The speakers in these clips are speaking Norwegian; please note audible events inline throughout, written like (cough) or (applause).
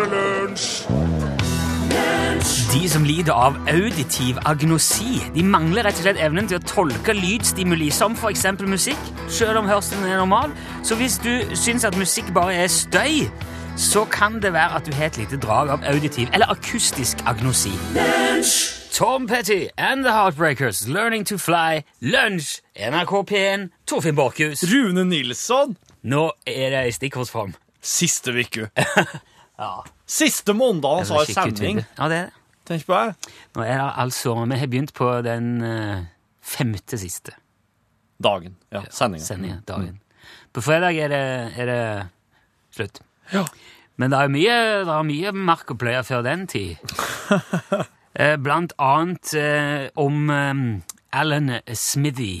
er det lunsj! De som lider av auditiv agnosi, de mangler rett og slett evnen til å tolke lydstimuli som eksempel musikk, selv om hørselen er normal. Så hvis du syns at musikk bare er støy, så kan det være at du har et lite drag av auditiv eller akustisk agnosi. Tom Petty and The Heartbreakers, Learning to Fly, Lunsj, NRK P1, Torfinn Borchhus. Rune Nilsson! Nå er det i stikkordsform. Siste uke. (laughs) Ja. Siste mandag han sa i sending. Ja, det er det. Tenk på det. Nå er det altså Vi har begynt på den eh, femte siste Dagen. Ja, sendinga. sendingen. Dagen. På fredag er det, er det slutt. Ja. Men det er mye, det er mye mark å pløye før den tid. (laughs) Eh, Blant annet eh, om eh, Alan Smithy.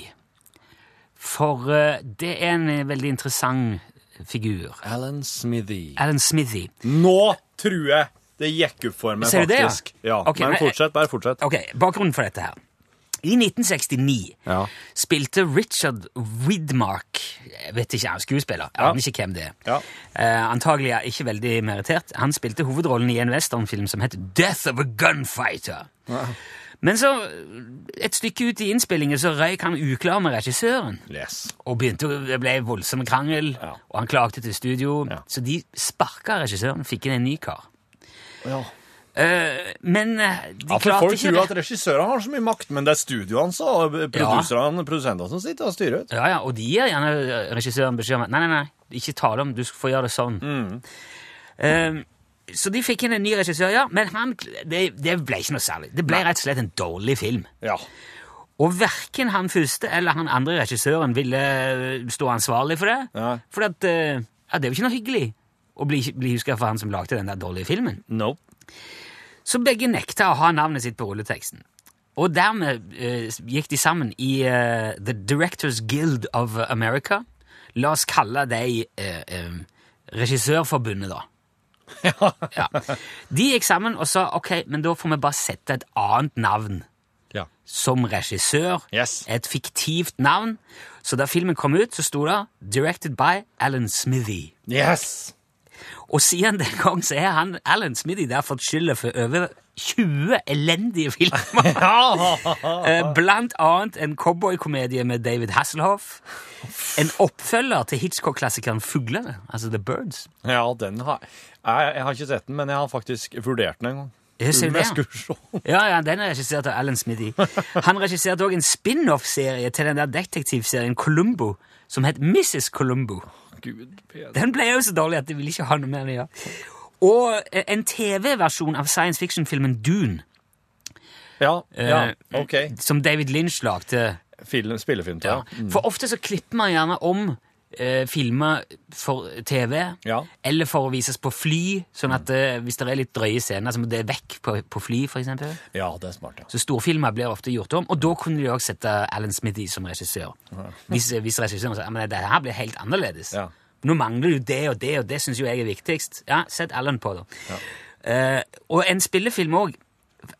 For eh, det er en eh, veldig interessant figur. Alan Smithy. Alan Smithy. Nå tror jeg det gikk opp for meg, Ser du det, ja? faktisk. Ja, okay, Men fortsett. Bare fortsett. Ok, Bakgrunnen for dette her. I 1969 Ja. spilte Richard Widmark Jeg vet ikke, han er skuespiller. Jeg Ja. aner ikke hvem det er. Ja. Eh, antagelig er ikke veldig merittert. Han spilte hovedrollen i en westernfilm som het Death of a Gunfighter. Men så, et stykke ut i innspillingen, så røyk han uklar med regissøren. Yes. Og begynte, det ble voldsom krangel, Ja. og han klagde til studio. Ja. Så de sparka regissøren, fikk inn en ny kar. Ja. Uh, men eh, de Ja, for klarte Folk ikke tror at regissørene har så mye makt, men det er studioene og produsentene som sitter og styrer. Ja, ja, og de gir gjerne regissøren beskjed om at nei, nei, nei, ikke tale om, du får gjøre det sånn. Mm. Eh, så de fikk inn en ny regissør, ja, men han, det, det ble ikke noe særlig. Det ble rett og slett en dårlig film. Ja. Og verken han første eller han andre regissøren ville stå ansvarlig for det. Ja. For at, eh, ja, det er jo ikke noe hyggelig å bli, bli huska for han som lagde den der dårlige filmen. Nope. Så begge nekta å ha navnet sitt på rulleteksten. Og dermed eh, gikk de sammen i eh, The Directors Guild of America. La oss kalle dem eh, eh, Regissørforbundet, da. (laughs) ja. De gikk sammen og sa ok, men da får vi bare sette et annet navn Ja. som regissør. Yes. Et fiktivt navn. Så da filmen kom ut, så sto det 'Directed by Alan Smithy'. Yes! Og siden den gang så er han, Alan Smithy der fått skylda for over 20 elendige filmer. (laughs) Eh, Blant annet en cowboykomedie med David Hasselhoff. En oppfølger til Hitchcock-klassikeren Fuglene, altså The Birds. Ja, den har jeg, jeg har ikke sett den, men jeg har faktisk vurdert den en gang. Jeg ser det, ja. Ja, ja, den er regissert av Alan Smithy. Han regisserte også en spin-off-serie til den der detektivserien Columbo, som het Mrs. Columbo. Gud. Den ble jo så dårlig at de ville ikke ha noe mer å gjøre. Og eh, en TV-versjon av science fiction-filmen Dune, Ja, ja, Eh, ok. som David Lynch lagde. Film, spillefilm, Ja. ja. Mm. For ofte så klipper man gjerne om eh, filmer for TV, Ja. eller for å vises på fly, sånn at eh, hvis det er litt drøye scener, så må det vekk på, på fly, eksempel. Ja, det er smart, ja. Så storfilmer blir ofte gjort om, og da kunne de også sette Alan Smithy som regissør. Hvis, hvis regissøren sier at det her blir helt annerledes. Ja. Nå mangler jo det og det, og det syns jo jeg er viktigst. Ja, sett Alan på, da. Eh, og en spillefilm òg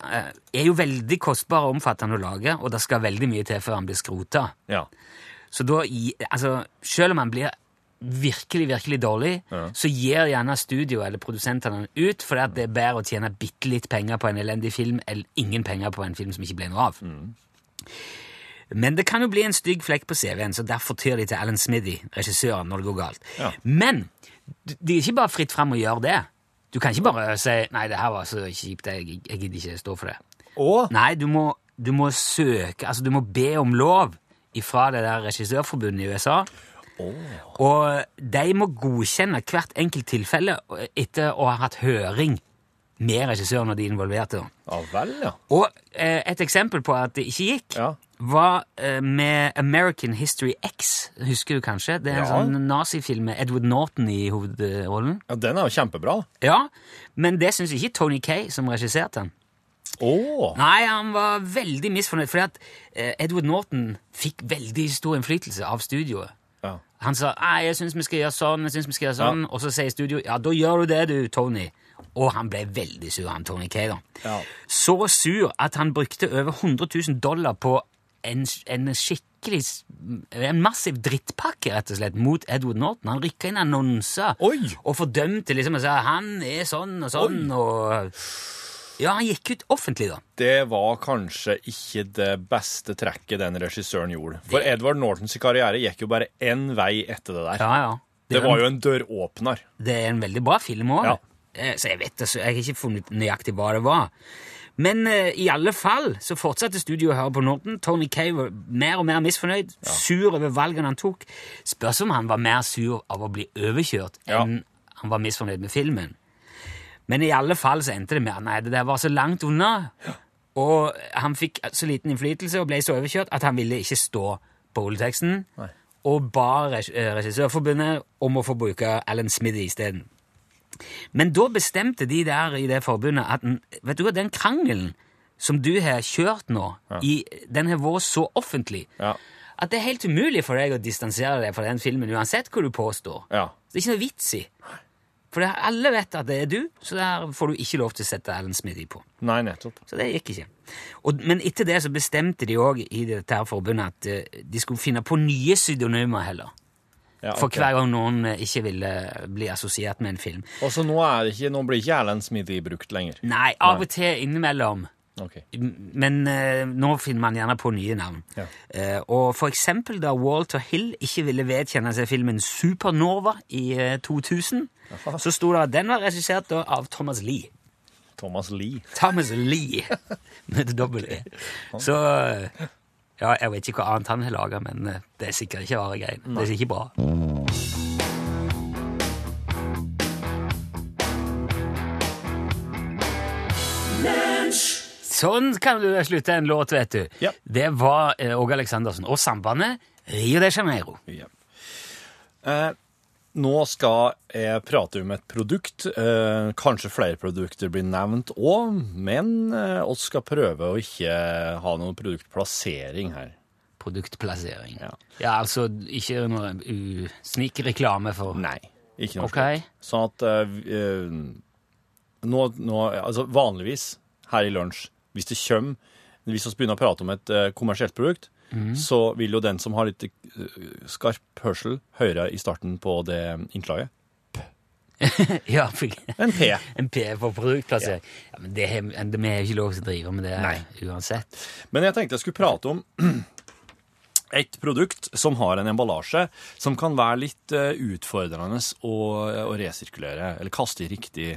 er jo veldig kostbar og omfattende å lage, og det skal veldig mye til før han blir skrota. Ja. Så da, altså, selv om han blir virkelig, virkelig dårlig, så gir gjerne studio eller produsentene den ut, for det er bedre å tjene bitte litt penger på en elendig film enn ingen penger på en film som ikke ble noe av. Men det kan jo bli en stygg flekk på CV-en, så derfor tyr de til Alan Smithy, regissøren, når det går galt. Ja. Men det er ikke bare fritt frem å gjøre det. Du kan ikke bare si 'nei, det her var så kjipt, jeg, jeg gidder ikke stå for det'. Og Nei, du må, du må søke, altså du må be om lov ifra det der regissørforbundet i USA. Og de må godkjenne hvert enkelt tilfelle etter å ha hatt høring med regissøren og de er involverte. Ja vel, ja. Og eh, et eksempel på at det ikke gikk, Ja. Var eh, med American History X. Husker du kanskje? Det er en Ja. sånn nazifilm med Edward Norton i hovedrollen. ja. Den er jo kjempebra. Ja, men det syns ikke Tony Kay, som regisserte den. Oh. Nei, han var veldig misfornøyd, fordi at eh, Edward Norton fikk veldig stor innflytelse av studioet. Ja. Han sa nei, jeg syns vi skal gjøre sånn, jeg synes vi skal gjøre sånn, og så sier studio ja, da gjør du det, du, Tony. Og han ble veldig sur, han Tony Kay, da. Ja. Så sur at han brukte over 100 000 dollar på en, en skikkelig En massiv drittpakke, rett og slett, mot Edward Norton. Han rykka inn annonser Oi! og fordømte liksom og sa han er sånn og sånn, og Ja, han gikk ut offentlig, da. Det var kanskje ikke det beste trekket den regissøren gjorde. For Edward Nortons karriere gikk jo bare én vei etter det der. Ja, ja. Det var jo en døråpner. Det er en veldig bra film òg. Ja. Så jeg vet altså, jeg har ikke funnet nøyaktig hva det var. Men eh, i alle fall så fortsatte studioet å høre på Norton. Tony Kay var mer og mer misfornøyd, sur over valgene han tok. Spørs om han var mer sur av å bli overkjørt Ja. enn han var misfornøyd med filmen. Men i alle fall så endte det med at nei, det der var så langt unna, og han fikk så liten innflytelse og ble så overkjørt at han ville ikke stå på rulleteksten, Nei. og ba reg- eh, Regissørforbundet om å få bruke Alan Smithy isteden. Men da bestemte de der i det forbundet at den- vet du hva, den krangelen som du har kjørt nå, i, den har vært så offentlig Ja. at det er helt umulig for deg å distansere deg fra den filmen uansett hva du påstår. Ja. Det er ikke noe vits i. For alle vet at det er du, så der får du ikke lov til å sette Alan Smithy på. Nei, nettopp. Så det gikk ikke. Og, men etter det så bestemte de òg i dette her forbundet at eh, de skulle finne på nye pseudonymer heller. Ja, For hver gang noen eh, ikke ville bli assosiert med en film. Og så nå, er det ikke, nå blir ikke Erlend Smithy brukt lenger. Nei, av og til innimellom. Okay. Men uh, nå finner man gjerne på nye navn. Ja. Uh, og for eksempel da Walter Hill ikke ville vedkjenne seg filmen Supernova i uh, 2000, så sto det at den var regissert av Thomas Lee. Thomas Lee. Thomas Lee (laughs) med dobbel E. Så ja, jeg vet ikke hva annet han har laga, men eh, det er sikkert ikke rare greiene. Det er ikke bra. Sånn kan du slutte en låt, vet du. Ja. Det var eh, Åge Aleksandersen og Sambandet Rio de Janeiro. Ja. Eh, nå skal jeg prate om et produkt. Eh, kanskje flere produkter blir nevnt òg, men eh, oss skal prøve å ikke ha noen produktplassering her. Produktplassering. Ja. Ja, altså ikke noe snikreklame for Nei, ikke noe Ok. slikt. Sånn at eh, nå, nå, altså Vanligvis her i lunsj, hvis det kommer Hvis vi begynner å prate om et kommersielt produkt, Mhm. så vil jo den som har litt eh, skarp hørsel, høre i starten på det innslaget. (laughs) Ja, for, En P. en P for produktplassering. Ja. men det er vi har ikke lov til å drive med det Nei. uansett. Men jeg tenkte jeg skulle prate om (clears throat) et produkt som har en emballasje som kan være litt eh, utfordrende å, å resirkulere, eller kaste i riktig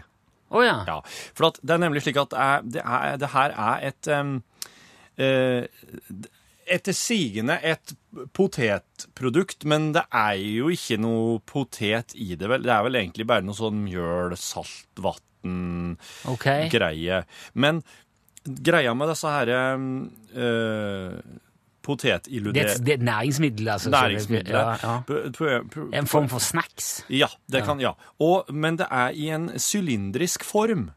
Å ja. Ja, for at det er nemlig slik at det, er, det, er, her er et um, Etter sigende et potetprodukt, men det er jo ikke noe potet i det, vel. Det er vel egentlig bare noe sånn mjøl, salt, vann, Ok. greie. Men greia med disse her øh, eh, Det, er et næringsmiddel, altså. Næringsmiddel. Ja, ja. En form for snacks. ja, det kan, ja. Og, men det er i en sylindrisk form.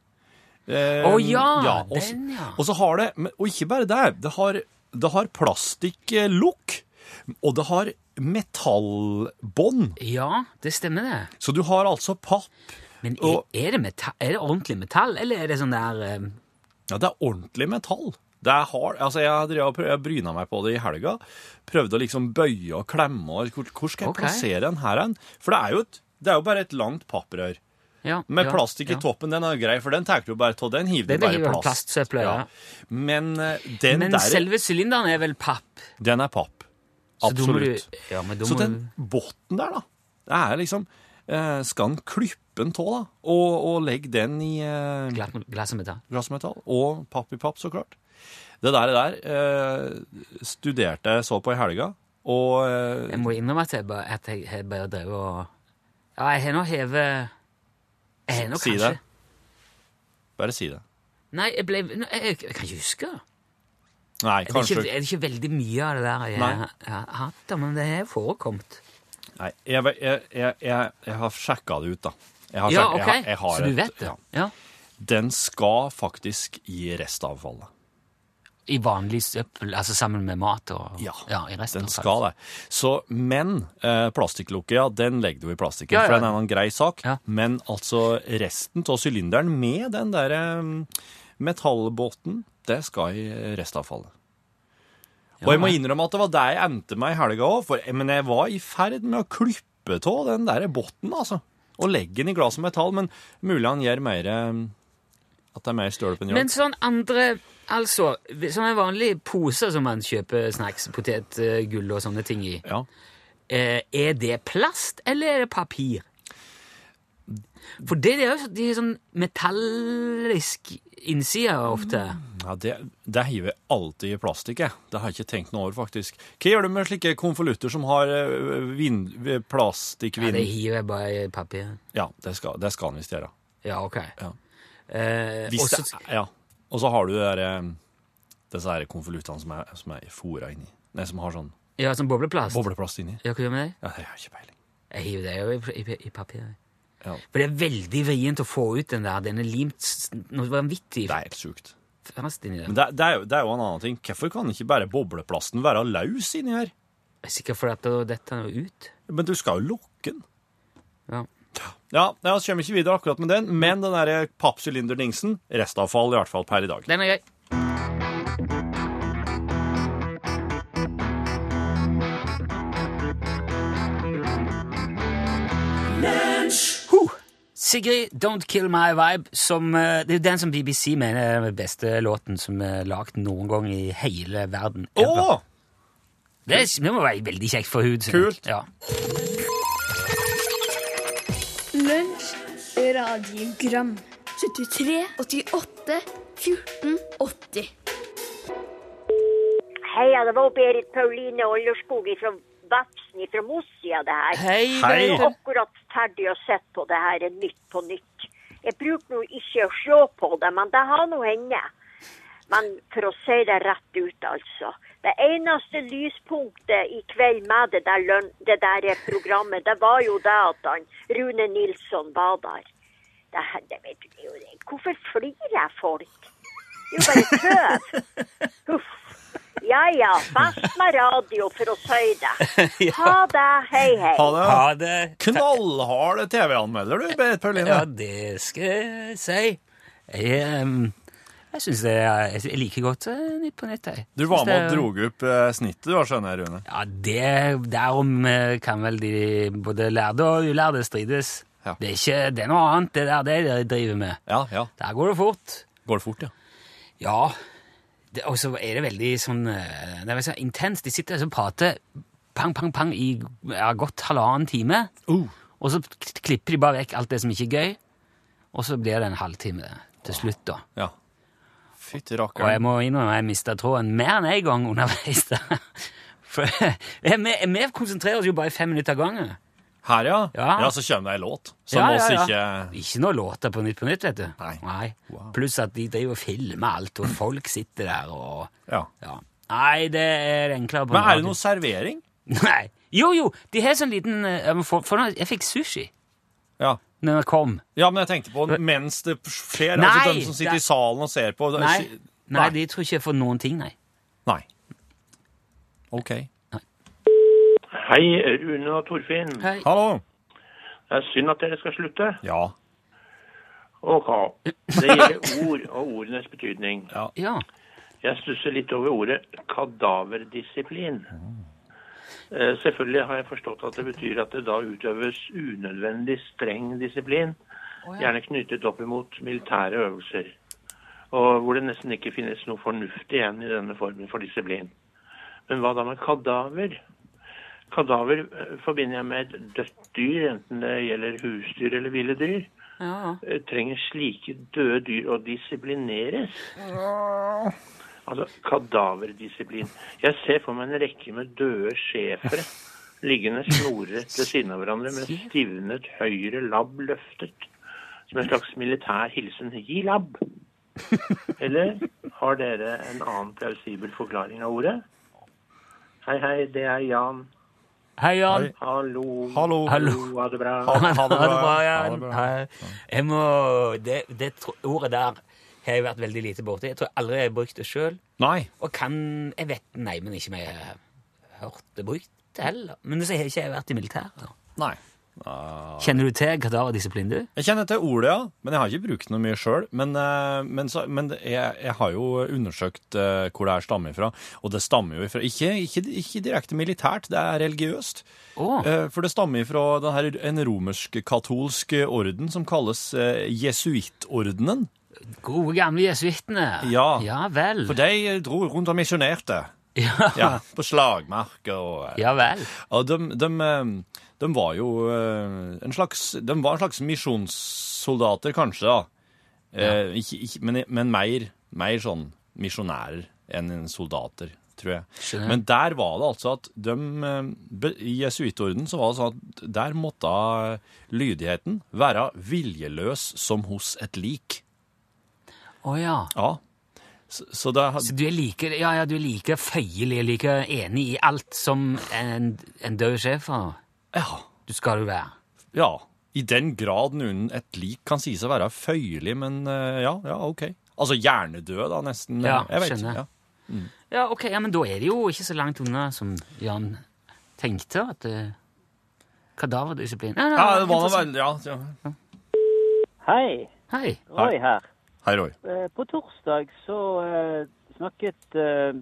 Eh, oh, ja, og, den, ja. Og så har det, og ikke bare det, det har, det har plastikklukk, og det har metallbånd. Ja, det stemmer det. Så du har altså papp. Men er, Og- er, det metall, er det ordentlig metall, eller er det sånn der eh, Ja, det er ordentlig metall. Det er hard, altså jeg, jeg bryna meg på det i helga. Prøvde å liksom bøye og klemme. og Hvor, hvor skal jeg okay. plassere den her? hen? For det er, jo et, det er jo bare et langt papprør. Ja, Med ja, plastikk i toppen, den er grei, for den tar du bare av. Den hiver du bare jo i plast. Plastsøpla, ja. Men eh, den Men der, selve sylinderen er vel papp? den er papp. Så Absolutt. Du, Så må den båten der, da, det er liksom eh, Skal en klippe den tå, da, og, og legge den i eh, glass, glass og metall. glassmetall, og papp i papp, så klart. Det der, der eh, studerte jeg så på i helga, og eh, Jeg må innrømme at jeg bare, at jeg bare drevet og Ja, jeg har nå hevet Jeg har nok, Si kanskje det. Bare si det. Nei, jeg ble jeg, jeg, jeg kan ikke huske. Nei, Er det, kanskje ikke, er det ikke veldig mye av det der jeg Nei. har har hatt, da, men det har forekommet. Nei, jeg, jeg, jeg, jeg, jeg har sjekka det ut, da. Jeg har Ja, sjekket- ok, jeg har, jeg har så du et- vet det? ja. Ja. Den skal faktisk i restavfallet. I vanlig søppel, altså sammen med mat og Ja, i resten Den skal det. Så, men eh, plastikklokket, ja, den legger du i plastikken, Ja, ja. for den er en grei sak. Ja. Men altså resten av sylinderen med den der eh, metallbåten, det skal i restavfallet. Og jeg må innrømme at det var der jeg endte meg i helga òg, men jeg var i ferd med å klippe av den der båten, altså. Og legge den i glasset metall, men mulig han gjør mer eh, At det er mer stølp enn Men hjelp. sånn andre Altså, sånne vanlige poser som man kjøper snacks, potetgull og sånne ting i, Ja. eh, er det plast, eller er det papir? For det er jo de er sånn metallisk innside ofte. Ja, det, det hiver jeg alltid i plastikk, jeg. Det har jeg ikke tenkt noe over, faktisk. Hva gjør du med slike konvolutter som har eh, vin, Ja, det hiver jeg bare i papir. Ja, det skal, det skal han visst gjøre. Ja, ok. Ja. Eh, Hvis også- det, ja. Og så har du det der, eh, disse konvoluttene som er, som er fora inni. Nei, som har sånn ja, som bobleplast. bobleplast inni. Ja, hva gjør vi med det? Ja, det har jeg ikke peiling. Jeg hiver det jo i, i, i papir. Ja. For det er veldig vrient å få ut den der. Den er limt noe vanvittig Det er helt sjukt. Men det, det, er jo, det er jo en annen ting. Hvorfor kan ikke bare bobleplasten være løs inni her? Jeg er sikkert fordi detter jo ut. Men du skal jo lukke den. Ja. Ja, ja, vi kommer ikke videre akkurat med den, men den der pappsylinderdingsen, restavfall i hvert fall per i dag. Den er grei. Sigrid, 'Don't Kill My Vibe', som, eh, det er jo den som BBC mener er den beste låten som er lagd noen gang i hele verden. Ever. Det, er- det må være veldig kjekt for hud. Kult. Ja. Radiogram 73, 88, 14, 80 Hei, det var Berit Pauline Olderskog fra Vefsn fra Mossia, det her. Hei, Hei. Jeg er akkurat ferdig å se på det her Nytt på nytt. Jeg bruker nå ikke å se på det, men det har nå henne. Men for å si det rett ut, altså. Det eneste lyspunktet i kveld med det der, det der programmet, det var jo det at han, Rune Nilsson var der. Det, her- det vet du jo det. Hvorfor flirer folk? Det er jo bare tøv. Huff. (laughs) Ja ja, best med radio, for å si det. (laughs) Ha det. Hei, hei. Ha det. Ha det. Knallhard TV-anmelder, du, Berit Pauline. Ja, det skal jeg si. Jeg, um, jeg syns det er Jeg liker godt eh, Nytt på Nytt. jeg. Du var med og drog opp eh, snittet, du, skjønner jeg, Rune. Ja, det, Derom eh, kan vel de både lærde og ulærde strides. Ja. Det, er ikke, det er noe annet, det der det de driver med. Ja, ja. Der går det fort. Går det fort, ja. Ja. Og så er det veldig sånn eh, Det er sånn intenst. De sitter og prater pang, pang, pang i ja, godt halvannen time. Uh. Og så klipper de bare vekk alt det som ikke er gøy. Og så blir det en halvtime til slutt, da. ja. Fytti Og jeg må innrømme jeg mista tråden mer enn én gang (laughs) underveis. der. For (laughs) vi, vi konsentrerer oss jo bare fem minutter av gangen. Her, ja. Ja. ja. så kommer det ei låt. Som Ja, ja, ja. ikke Ikke noe låter på Nytt på Nytt, vet du. Nei. Wow. Pluss at de driver og filmer alt, og folk sitter der og Ja. ja. Nei, det er enklere på Men er det noe servering? Nei. Jo, jo, de har sånn liten eh, for, for, Jeg fikk sushi Ja. når jeg kom. Ja, men jeg tenkte på mens det skjer. Nei, altså de som sitter det- i salen og ser på. Nei, nei, Nei. de tror ikke jeg får noen ting, nei. Nei. OK. Hei, Rune og Torfinn. Hei. Hallo. Det er synd at dere skal slutte. Ja. Ok. Det gjelder ord og ordenes betydning. Ja. Jeg stusser litt over ordet kadaverdisiplin. Mm. Selvfølgelig har jeg forstått at det betyr at det da utøves unødvendig streng disiplin, gjerne knyttet opp imot militære øvelser, og hvor det nesten ikke finnes noe fornuft igjen i denne formen for disiplin. Men hva da med kadaver? Kadaver eh, forbinder jeg med et dødt dyr, enten det gjelder husdyr eller ville dyr. ja. Eh, Trenger slike døde dyr å disiplineres? Altså kadaverdisiplin. Jeg ser for meg en rekke med døde schæfere liggende snorrett ved siden av hverandre med stivnet høyre labb løftet. Som en slags militær hilsen. Gi labb! (laughs) Eller har dere en annen plausibel forklaring av ordet? Hei, hei, det er Jan. Hei, Jan. Hallo. Hallo. Hallo. Ha det bra. Ha, ha det (laughs) bra. Jan. Ha det bra. Jeg må, det, det ordet der har jeg vært veldig lite borti. Jeg tror aldri jeg har brukt det sjøl. Og kan Jeg vet nei, men ikke om jeg har hørt det brukt heller. Men så har ikke jeg vært i militæret. Nei. Kjenner du til kadaverdisiplin, du? Jeg kjenner til ordet, ja, men jeg har ikke brukt noe mye sjøl. Men, eh, men, så, men jeg, jeg har jo undersøkt eh, hvor det her stammer fra. Og det stammer jo ifra ikke, ikke, ikke direkte militært, det er religiøst. Eh, For det stammer fra en romersk-katolsk orden som kalles jesuittordenen. gode gamle jesuittene. Ja. Ja vel. For de dro rundt og misjonerte. (laughs) Ja. Ja, på slagmarker og ja vel. Og de, de, de var jo eh, en slags De var en slags misjonssoldater, kanskje, da. Eh, ikke, ikke, men, men mer, mer sånn misjonærer enn soldater, tror jeg. Skjønner. Men der var det altså at de eh, I jesuittorden så var det sånn at der måtte lydigheten være viljeløs som hos et lik. Å ja. Ja. Så, så det Så du er like, ja, ja, du er like føyelig, like enig i alt som en, en død schæfer? Ja. Du skal jo være. Ja, i den grad noen et lik kan sies å være føyelig, men eh, ja, ja, ok. Altså hjernedød, da, nesten. Ja, jeg vet. skjønner. Ja. Ja, ok, ja, men da er det jo ikke så langt unna som Jan tenkte at det kadaverdisiplin ja, ja, det var veldig ja, ja. Hei, Hei. Roy her. Hei, Roy. Eh, På torsdag så uh, snakket eh,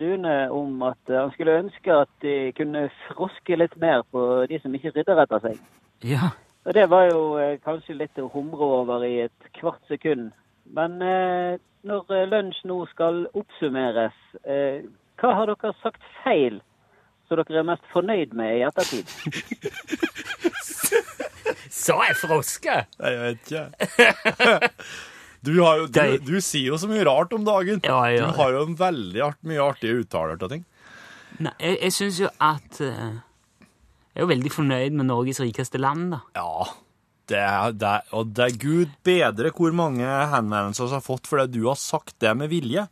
Rune om at eh, han skulle ønske at de kunne froske litt mer på de som ikke rydder etter seg. Ja. Og det var jo eh, kanskje litt å humre over i et kvart sekund. Men eh, når eh, lunsj nå skal oppsummeres, eh, hva har dere sagt feil som dere er mest fornøyd med i ettertid? (laughs) Sa jeg froske? Jeg vet ikke. (laughs) Du, har jo, du, du sier jo så mye rart om dagen. Ja, ja. Du har jo en veldig art, mye artige uttaler til ting. Nei, jeg, jeg syns jo at eh, Jeg er jo veldig fornøyd med Norges rikeste land, da. Ja, det det og det er gud bedre hvor mange henvendelser vi har fått fordi du har sagt det med vilje.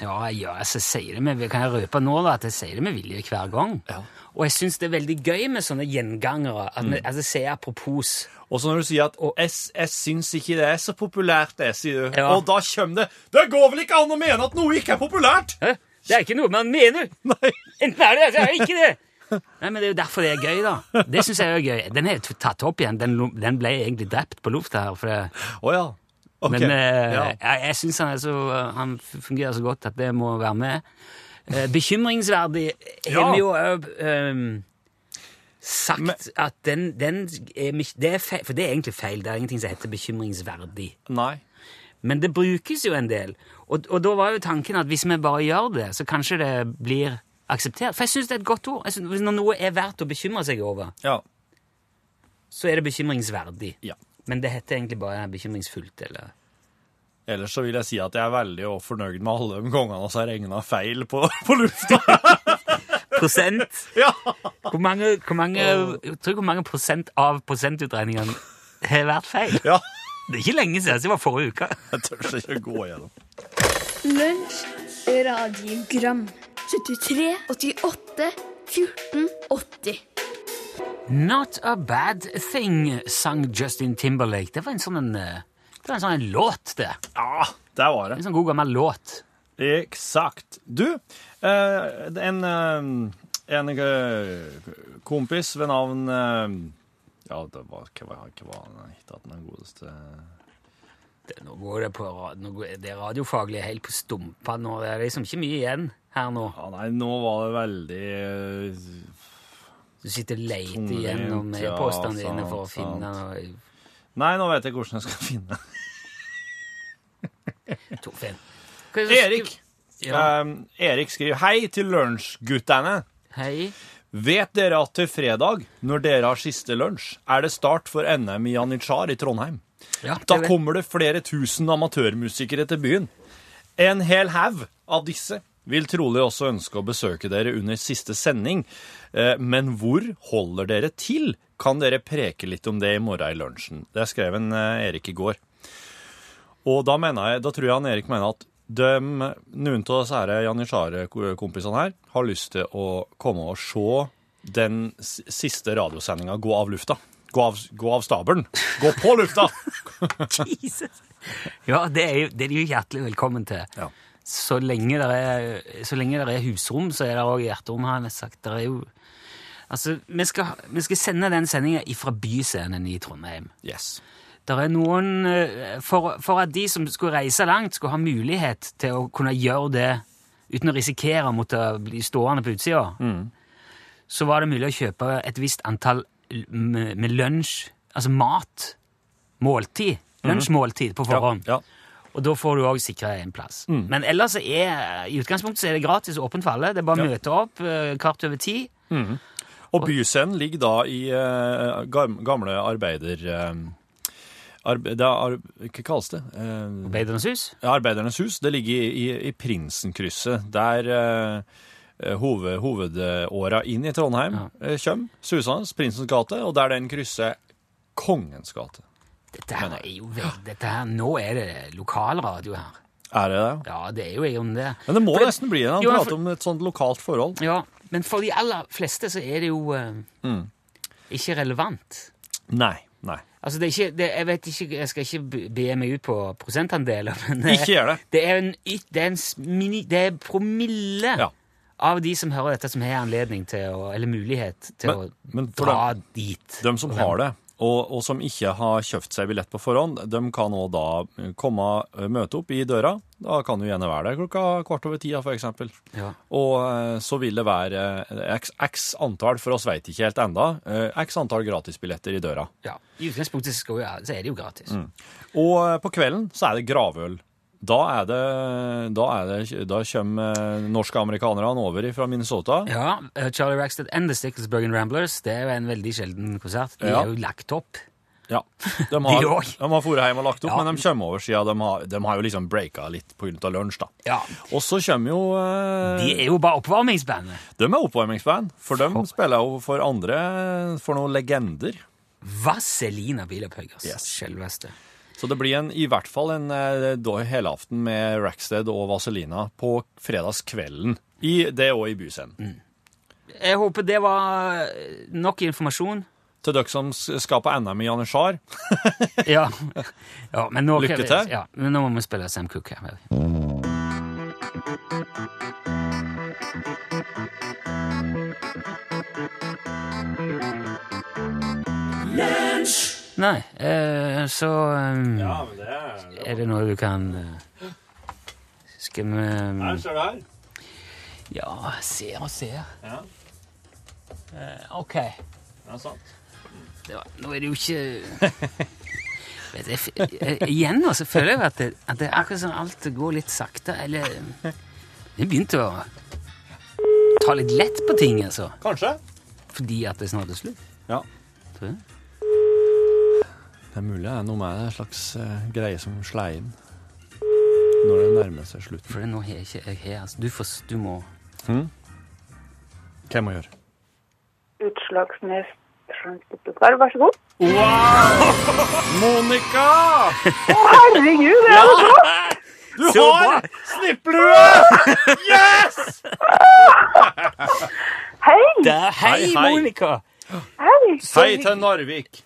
Ja, ja altså, jeg sier det med, kan jeg røpe nå da, at jeg sier det med vilje hver gang. Ja. Og jeg syns det er veldig gøy med sånne gjengangere. At, mm. altså, sier apropos. Og så når du sier at jeg, jeg syns ikke det er så populært, det, sier du. Ja. Og da kommer det Det går vel ikke an å mene at noe ikke er populært! Hæ? Det er ikke noe man mener! (laughs) Nei. Enten er det, eller så er det ikke det! Nei, men Det er jo derfor det er gøy, da. Det synes jeg er gøy. Den er tatt opp igjen. Den, den ble egentlig drept på lufta her. For det, Oh, ja. (laughs) Ok. Men eh, ja. jeg, jeg syns han, han fungerer så godt at det må være med. Eh, bekymringsverdig har Ja. vi jo òg sagt Men- at den, den er, det er feil, For det er egentlig feil. Det er ingenting som heter bekymringsverdig. Nei. Men det brukes jo en del. Og, og da var jo tanken at hvis vi bare gjør det, så kanskje det blir akseptert. For jeg syns det er et godt ord. Synes, når noe er verdt å bekymre seg over, Ja. så er det bekymringsverdig. ja. Men det heter egentlig bare bekymringsfullt, eller Ellers så vil jeg si at jeg er veldig fornøyd med alle de gangene vi har regna feil på, (laughs) på lufta. (laughs) Prosent! ja. Hvor mange, hvor mange, jeg tror hvor mange prosent av prosentutregningene har vært feil? ja. Det er ikke lenge siden, det var forrige uke. Jeg tør ikke å gå igjennom. Lunsj, radiogram 73, 88, 14, 80 Not a bad thing, sang Justin Timberlake. Det var en sånn, en, eh, det var en sånn låt, det. Ja, der var det. En sånn god gammel låt. Eksakt. Du, eh, en, eh, en kompis ved navn Ja, det var hva var han het den godeste Det, nå går det på nå går, Det radiofaglige helt på stumpa nå. Det er liksom ikke mye igjen her nå. ja, Nei, nå var det veldig Du sitter og leter gjennom ja, e-postene dine for å finne sant. Nei, nå vet jeg hvordan jeg skal finne (laughs) det Erik. Ja. Um, Erik skriver Hei til lunsjguttene. Hei. Vet dere at til fredag, når dere har siste lunsj, er det start for NM i Janitsjar i Trondheim? Ja, Da kommer det flere tusen amatørmusikere til byen. En hel haug av disse vil trolig også ønske å besøke dere under siste sending. Eh, Men hvor holder dere til? Kan dere preke litt om det i morgen i lunsjen? Det skrev en eh, Erik i går. Og da, mener jeg, da tror jeg han Erik mener at de, noen av disse her Janitsjar-kompisene her har lyst til å komme og se den siste radiosendinga gå av lufta. Gå av, gå av stabelen. Gå på lufta! (laughs) Jesus. Ja, det er, jo, det er de jo hjertelig velkommen til. Ja. Så lenge det er, lenge det er husrom, så er det òg hjerterom, har jeg nesten sagt. Det er jo Altså, vi skal, vi skal sende den sendinga fra Byscenen i Trondheim. Yes. Der er noen, eh, for, for at de som skulle reise langt, skulle ha mulighet til å kunne gjøre det uten å risikere å måtte bli stående på utsida, så var det mulig å kjøpe et visst antall med, med lunsj, altså mat, måltid, lunsjmåltid på forhånd. Ja, Ja. Og da får du òg sikra en plass. Men ellers er i utgangspunktet så er det gratis og åpent for alle. Det er bare å Ja. møte opp eh, kvart over ti. Og Byscenen ligger da i eh, gamle arbeider... eh, arbe, det er, hva kalles det? Eh, Arbeidernes hus. Ja, Arbeidernes hus. Det ligger i, i, i Prinsenkrysset, der uh, hoved, hovedåra inn i Trondheim Ja. ja. kommer. Susans, Prinsens gate, og der den krysser Kongens gate. Dette her er jo dette her, Nå er det lokalradio her. Er det det? Ja, det er jo egentlig det. Men det må For- nesten bli det han prater om et sånt lokalt forhold. Ja, men for de aller fleste så er det jo eh, ikke relevant. Nei. Nei. Altså, det er ikke, det, jeg vet ikke, jeg skal ikke be- meg ut på prosentandeler, men det, Ikke gjør det. det er en det er en mini, det er promille Ja. av de som hører dette, som har anledning til å, eller mulighet til Men- å men for dem, dit. De som har det, og, og som ikke har kjøpt seg billett på forhånd, de kan òg da komme eh, møte opp i døra. Da kan du gjerne være der klokka kvart over tida, eksempel. Ja. Og eh, så vil det være eh, x, x antall, for oss veit ikke helt enda, x antall gratisbilletter i døra. ja. I utgangspunktet så er det jo gratis. Mm. Og på kvelden så er det gravøl. Da er det Da, er det, da kommer eh, norske amerikanerne over fra Minnesota. Ja, eh, Charlie Rackstead and The Sticklesbergen Ramblers, det er jo en veldig sjelden konsert. De Ja. er jo lagt opp. Ja. De (laughs) har, de har fôret hjem og lagt opp, Ja. men de kommer over siden de har, de har jo liksom breaka litt pga. lunsj, da. Ja. Og så kommer jo eh, De er jo bare oppvarmingsbandet. De er oppvarmingsband, for de spiller jo for andre, for noen legender. Vazelina Bilopphøggers, Yes. selveste. Så det blir en, i hvert fall en eh, da helaften med Rackstead og Vazelina på fredagskvelden. I, det og i Byscenen. Jeg håper det var eh, nok informasjon. Til dere som skal på NM i Janitsjar. (laughs) Ja. ja men nå, Lykke til. Ja, men nå må vi spille Sam Cook her. Nei, eh, så eh, men det er er det noe du kan uh, Skal vi ser du her. Ja, ser og ser. Ja. Eh, OK. Ja, sant. Det var, nå er det jo ikke (laughs) Vet jeg, jeg, Igjen så føler jeg at det, at det er akkurat sånn alt går litt sakte. Eller Det begynte å ta litt lett på ting, altså. Kanskje. Fordi at det snart er slutt. Ja. Tror jeg. Det er mulig det er noe med det, en slags eh, greie som slår inn når det nærmer seg slutten. For nå har jeg ikke jeg har, altså, du, får, du må Hva jeg må gjøre? Utslagsnes vær så god. (laughs) Monica! Herregud, det er jo flott! Du Så bra! har snipplue! Yes! Hei! Der, hei, Hei, hei. Monica! Hei! Hei til Narvik.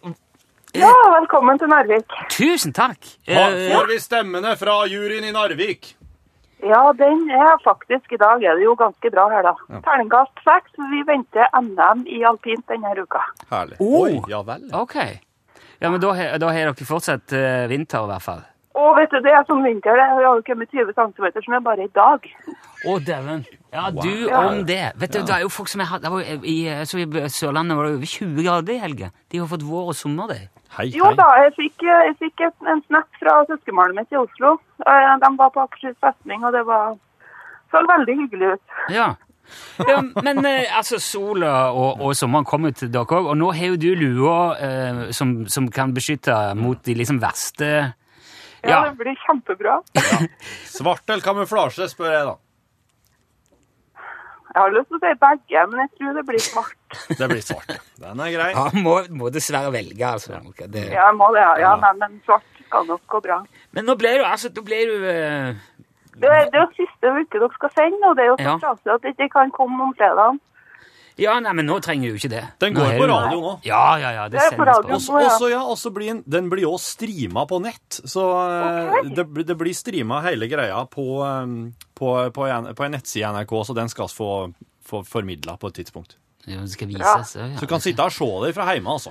Ja, velkommen til Narvik. Tusen takk. Eh, Får vi stemmene fra juryen i Narvik? Ja, den er faktisk I dag er det jo ganske bra her, da. Terningkast seks. Vi venter NM i alpint denne uka. Herlig. Oh. Oi, ja vel. OK. Ja, men da da har dere fortsatt eh, vinter, i hvert fall. Og vet du, det er sånn vinter. Det har jo kommet 20 cm som er bare i dag. Å, dæven. Ja, du Ja. om det. Vet du, det er jo folk som har det var, i, så I Sørlandet var det over 20 grader i helga. De har fått vår og sommer, de. Hei, Jo da, jeg fikk, jeg fikk et, en snap fra søskenbarnet mitt i Oslo. Eh, De var på Akershus festning, og det var, så veldig hyggelig ut. Ja. ja men eh, altså, sola og, og sommeren kommer til dere òg, og nå har jo du lua eh, som, som kan beskytte mot de liksom verste Ja, Ja. det blir kjempebra. Svart eller kamuflasje, spør jeg da. Jeg har lyst til å si begge, men jeg tror det blir svart. Det blir svart. Den er grei. Ja, må, må dessverre velge, altså. Det. Ja, jeg må det. Ja, nei, men svart skal nok gå bra. Men nå ble du altså Da ble du uh... Det det er jo siste uke dere skal sende, og det er jo så Ja. trasig at det ikke kan komme om fredagen. Ja, nei, men nå trenger du jo ikke det. Den går har på radio nå. Ja, ja, ja. Det, Det på sendes radio. Også, ja. også, ja, også blir den, den blir også streama på nett. Så okay. Det, blir- det blir streama hele greia på, eh, på, på, en, på en nettside i NRK, så den skal vi få, få formidla på et tidspunkt. Ja, Det skal Ja. vises. Ja. Så du kan sitte og se det fra hjemme, altså.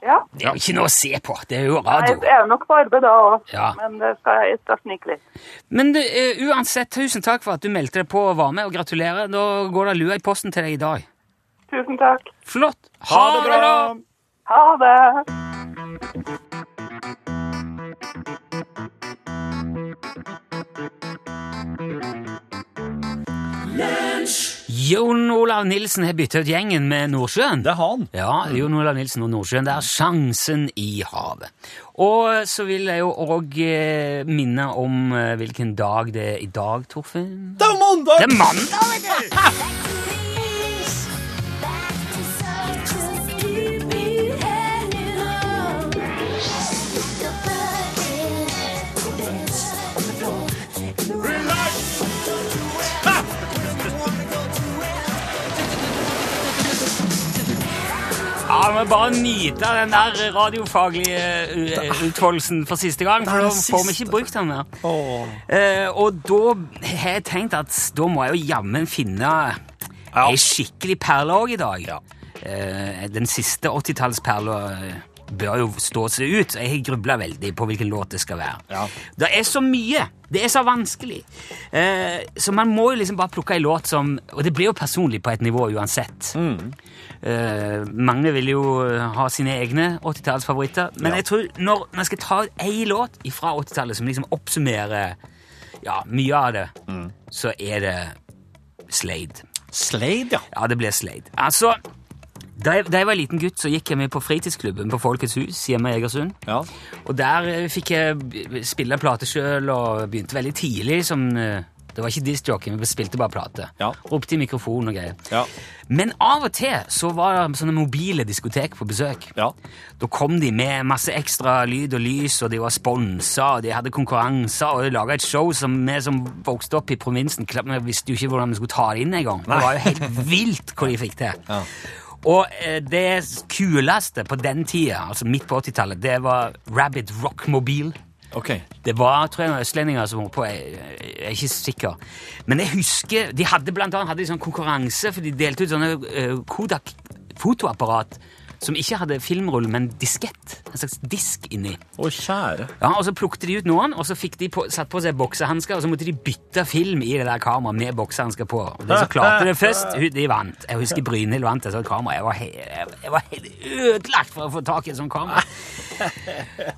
Ja. Det er jo ikke noe å se på. Det er jo radio. Nei, det er nok på arbeid da òg, Ja. men det skal, jeg skal snike litt. Men du, eh, uansett, tusen takk for at du meldte deg på og var med, og gratulerer. Da går det lua i posten til deg i dag. Tusen takk. Flott. Ha det bra! Ha det. Jon Olav Nilsen har bytta ut gjengen med Nordsjøen. Det er han. Ja, Jon Olav Nilsen og Nordsjøen. Det er sjansen i havet. Og så vil jeg jo òg eh, minne om eh, hvilken dag det er i dag, Torfinn. Det er mandag! Det er mandag, vet (laughs) du! Ja, vi bare nyte den der radiofaglige uh, utfoldelsen for siste gang, for da får vi ikke brukt den mer. Eh, og da har jeg tenkt at da må jeg jo jammen finne Ja. ei skikkelig perle òg i dag. Eh, den siste 80-tallsperla eh, bør jo stå seg ut. Jeg har grubla veldig på hvilken låt det skal være. Ja. Det er så mye! Det er så vanskelig. Eh, så man må jo liksom bare plukke ei låt som Og det blir jo personlig på et nivå uansett. Eh, mange vil jo ha sine egne 80-tallsfavoritter, men Ja. jeg tror når man skal ta ei låt fra 80-tallet som liksom oppsummerer ja, mye av det, så er det Slade. Slade, ja. Ja, det blir Slade. Altså, da jeg, da jeg var liten gutt, så gikk jeg med på fritidsklubben på Folkets hus hjemme i Egersund. ja. Og der eh, fikk jeg spille plate sjøl, og begynte veldig tidlig som eh, Det var ikke discjockey, vi spilte bare plate. Ja. Ropte i mikrofon og greier. Ja. Men av og til så var det sånne mobile diskotek på besøk. Ja. Da kom de med masse ekstra lyd og lys, og de var sponsa, og de hadde konkurranser, og de laga et show som vi som vokste opp i provinsen, vi visste jo ikke hvordan vi skulle ta det inn engang. Det var jo helt vilt hva de fikk til. Ja. Og eh, det kuleste på den tida, altså midt på 80-tallet, det var Rabbit Rockmobil. Okay. Det var tror jeg, noen østlendinger som var på, jeg, jeg er ikke sikker. Men jeg husker, de hadde blant annet hadde de sånn konkurranse, for de delte ut sånne uh, Kodak fotoapparat som ikke hadde filmrull, men diskett. En slags disk inni. Å, kjære. Ja, og Så plukte de ut noen, og så fikk de på, satt på seg boksehansker, og så måtte de bytte film i det der kameraet med boksehansker på. Og De som klarte det først, de vant. Jeg husker Brynhild vant et sånt kamera. Jeg var, he jeg- var helt ødelagt for å få tak i et sånt kamera.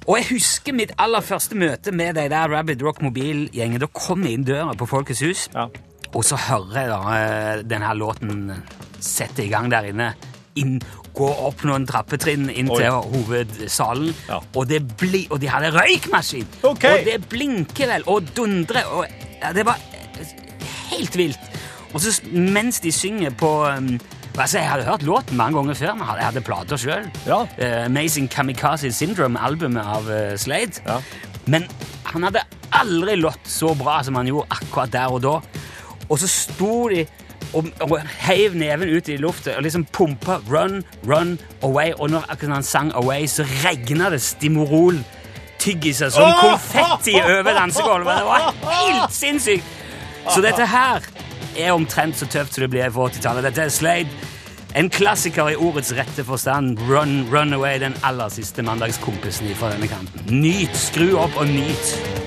Og jeg husker mitt aller første møte med de der Rabbit Rock Mobil-gjengen. Da kom jeg inn døra på Folkets hus, Ja. og så hører jeg da eh, denne låten sette i gang der inne. Inn, gå opp noen trappetrinn inn Oi. til hovedsalen, Ja. og, det bli, og de hadde røykmaskin! Okay. Og det blinker vel, og dundrer, og ja, det var helt vilt. Og så mens de synger på um, altså, Jeg hadde hørt låten mange ganger før, men jeg hadde plater sjøl. Ja. Amazing Kamikaze Syndrome, albumet av uh, Slade. Ja. Men han hadde aldri lått så bra som han gjorde akkurat der og da. Og så sto de og, og heiv neven ut i lufta og liksom pumpa 'Run, run, away'. Og når akkurat han sang 'Away', så regna det Stimorol tyggiser som konfetti over dansegulvet. Det var (laughs) helt sinnssykt! Så dette her er omtrent så tøft som det blir på 80-tallet. Dette er Slade. En klassiker i ordets rette forstand. Run, run away, den aller siste mandagskompisen fra denne kanten. Nyt, skru opp og nyt.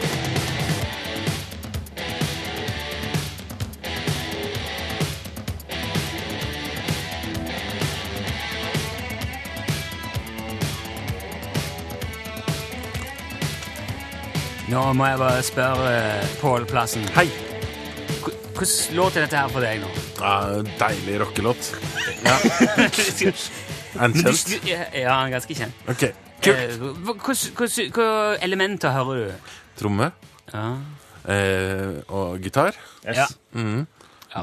Nå må jeg bare spørre eh, Pål Plassen. Hei. Hvordan låt er dette her for deg nå? Ja, deilig rockelåt. (laughs) En Men du- kjent? du- Ja, ganske kjent. Ok. Eh, Hvilke elementer hører du? Tromme Ja. eh, og gitar. Yes. Ja. Mhm.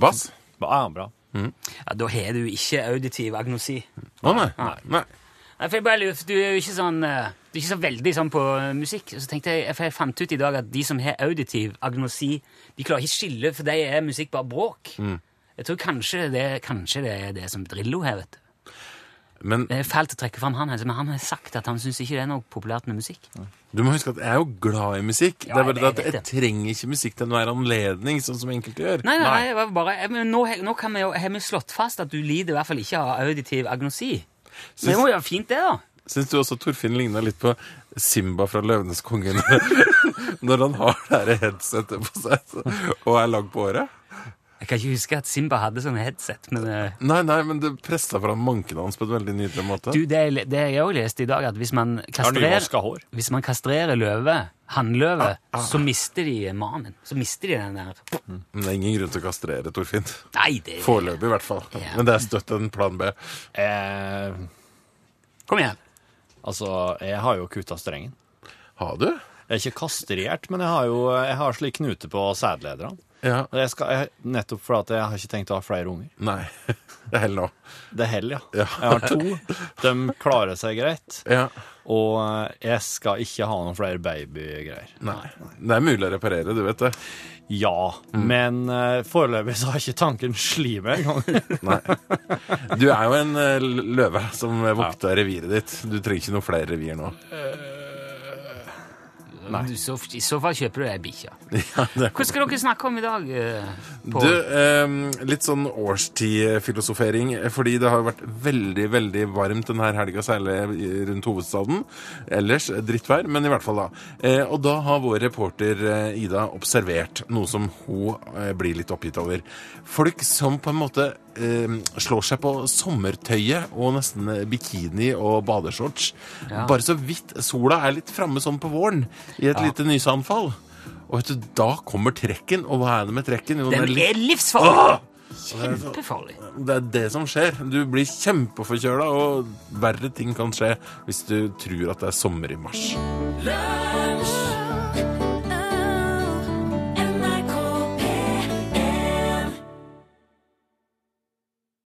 Bass. Ja, bra. ja, Da har du ikke auditiv agnosi. Å nei. Nei. nei. Nei, for jeg bare lurer, Du er jo ikke sånn er ikke så veldig sånn på eh, musikk. Så tenkte jeg, for jeg fant ut i dag at de som har auditiv agnosi, de klarer ikke skille, for de er musikk bare bråk. Jeg tror kanskje det, kanskje det er det som Drillo har, vet du. Men Det er fælt å trekke fram han, men han har sagt at han syns ikke det er noe populært med musikk. du må huske at jeg er jo glad i musikk. Ja, det er bare jeg det at jeg det. trenger ikke musikk til enhver anledning, sånn som enkelte gjør. Nei, nei, nei, bare, jeg- nå, nå kan vi jo, har vi slått fast at du lider i hvert fall ikke av auditiv agnosi. Så det må jo være fint, det, da. Syns du også Torfinn ligna litt på Simba fra Løvenes konge (laughs) når han har det her headsetet på seg og er lang på håret? Jeg kan ikke huske at Simba hadde sånn headset, men eh, Nei, nei, men det pressa fram manken hans på en veldig nydelig måte. du, det, er- det jeg òg leste i dag, at hvis man kastrerer, hår. hvis man kastrerer løve, hannløve, så mister de manen. Så mister de den der Men det er ingen grunn til å kastrere Torfinn. Nei, det Foreløpig, i hvert fall. Ja. Men det er støtt en plan B. Eh, Kom igjen. Altså, jeg har jo kutta strengen. Har du? Jeg er ikke kastrert, men jeg har jo jeg har slik knute på sædlederne. Ja. Jeg skal, jeg, nettopp fordi jeg har ikke tenkt å ha flere unger. Nei. (laughs) Det holder nå. Det holder, ja. Ja. Jeg har to. De klarer seg greit. Ja. Og eh, jeg skal ikke ha noen flere babygreier. Nei. Det er mulig å reparere, du vet det. Ja, men uh, foreløpig så har ikke tanken sli meg engang. (laughs) Nei. Du er jo en eh, løve som vokter reviret ditt. Du trenger ikke noen flere revir nå. Du, så, I så fall kjøper du ei bikkje. (laughs) Ja. Hva skal dere snakke om i dag? På? Du, eh, litt sånn årstidfilosofering, fordi det har vært veldig, veldig varmt denne helga, særlig rundt hovedstaden. Ellers eh, drittvær, men i hvert fall da. Eh, og da har vår reporter eh, Ida observert noe som hun eh, blir litt oppgitt over. Folk som på en måte eh, slår seg på sommertøyet og nesten eh, bikini og badeshorts. Ja. Bare så vidt sola er litt framme sånn på våren, i et lite nyseanfall. Og vet du, da kommer trekken, og hva er det med trekken? Jo, Den er er livsfarlig! Kjempefarlig. det er det som skjer. Du blir kjempeforkjøla, og verre ting kan skje hvis du tror at det er sommer i mars. Lunsj,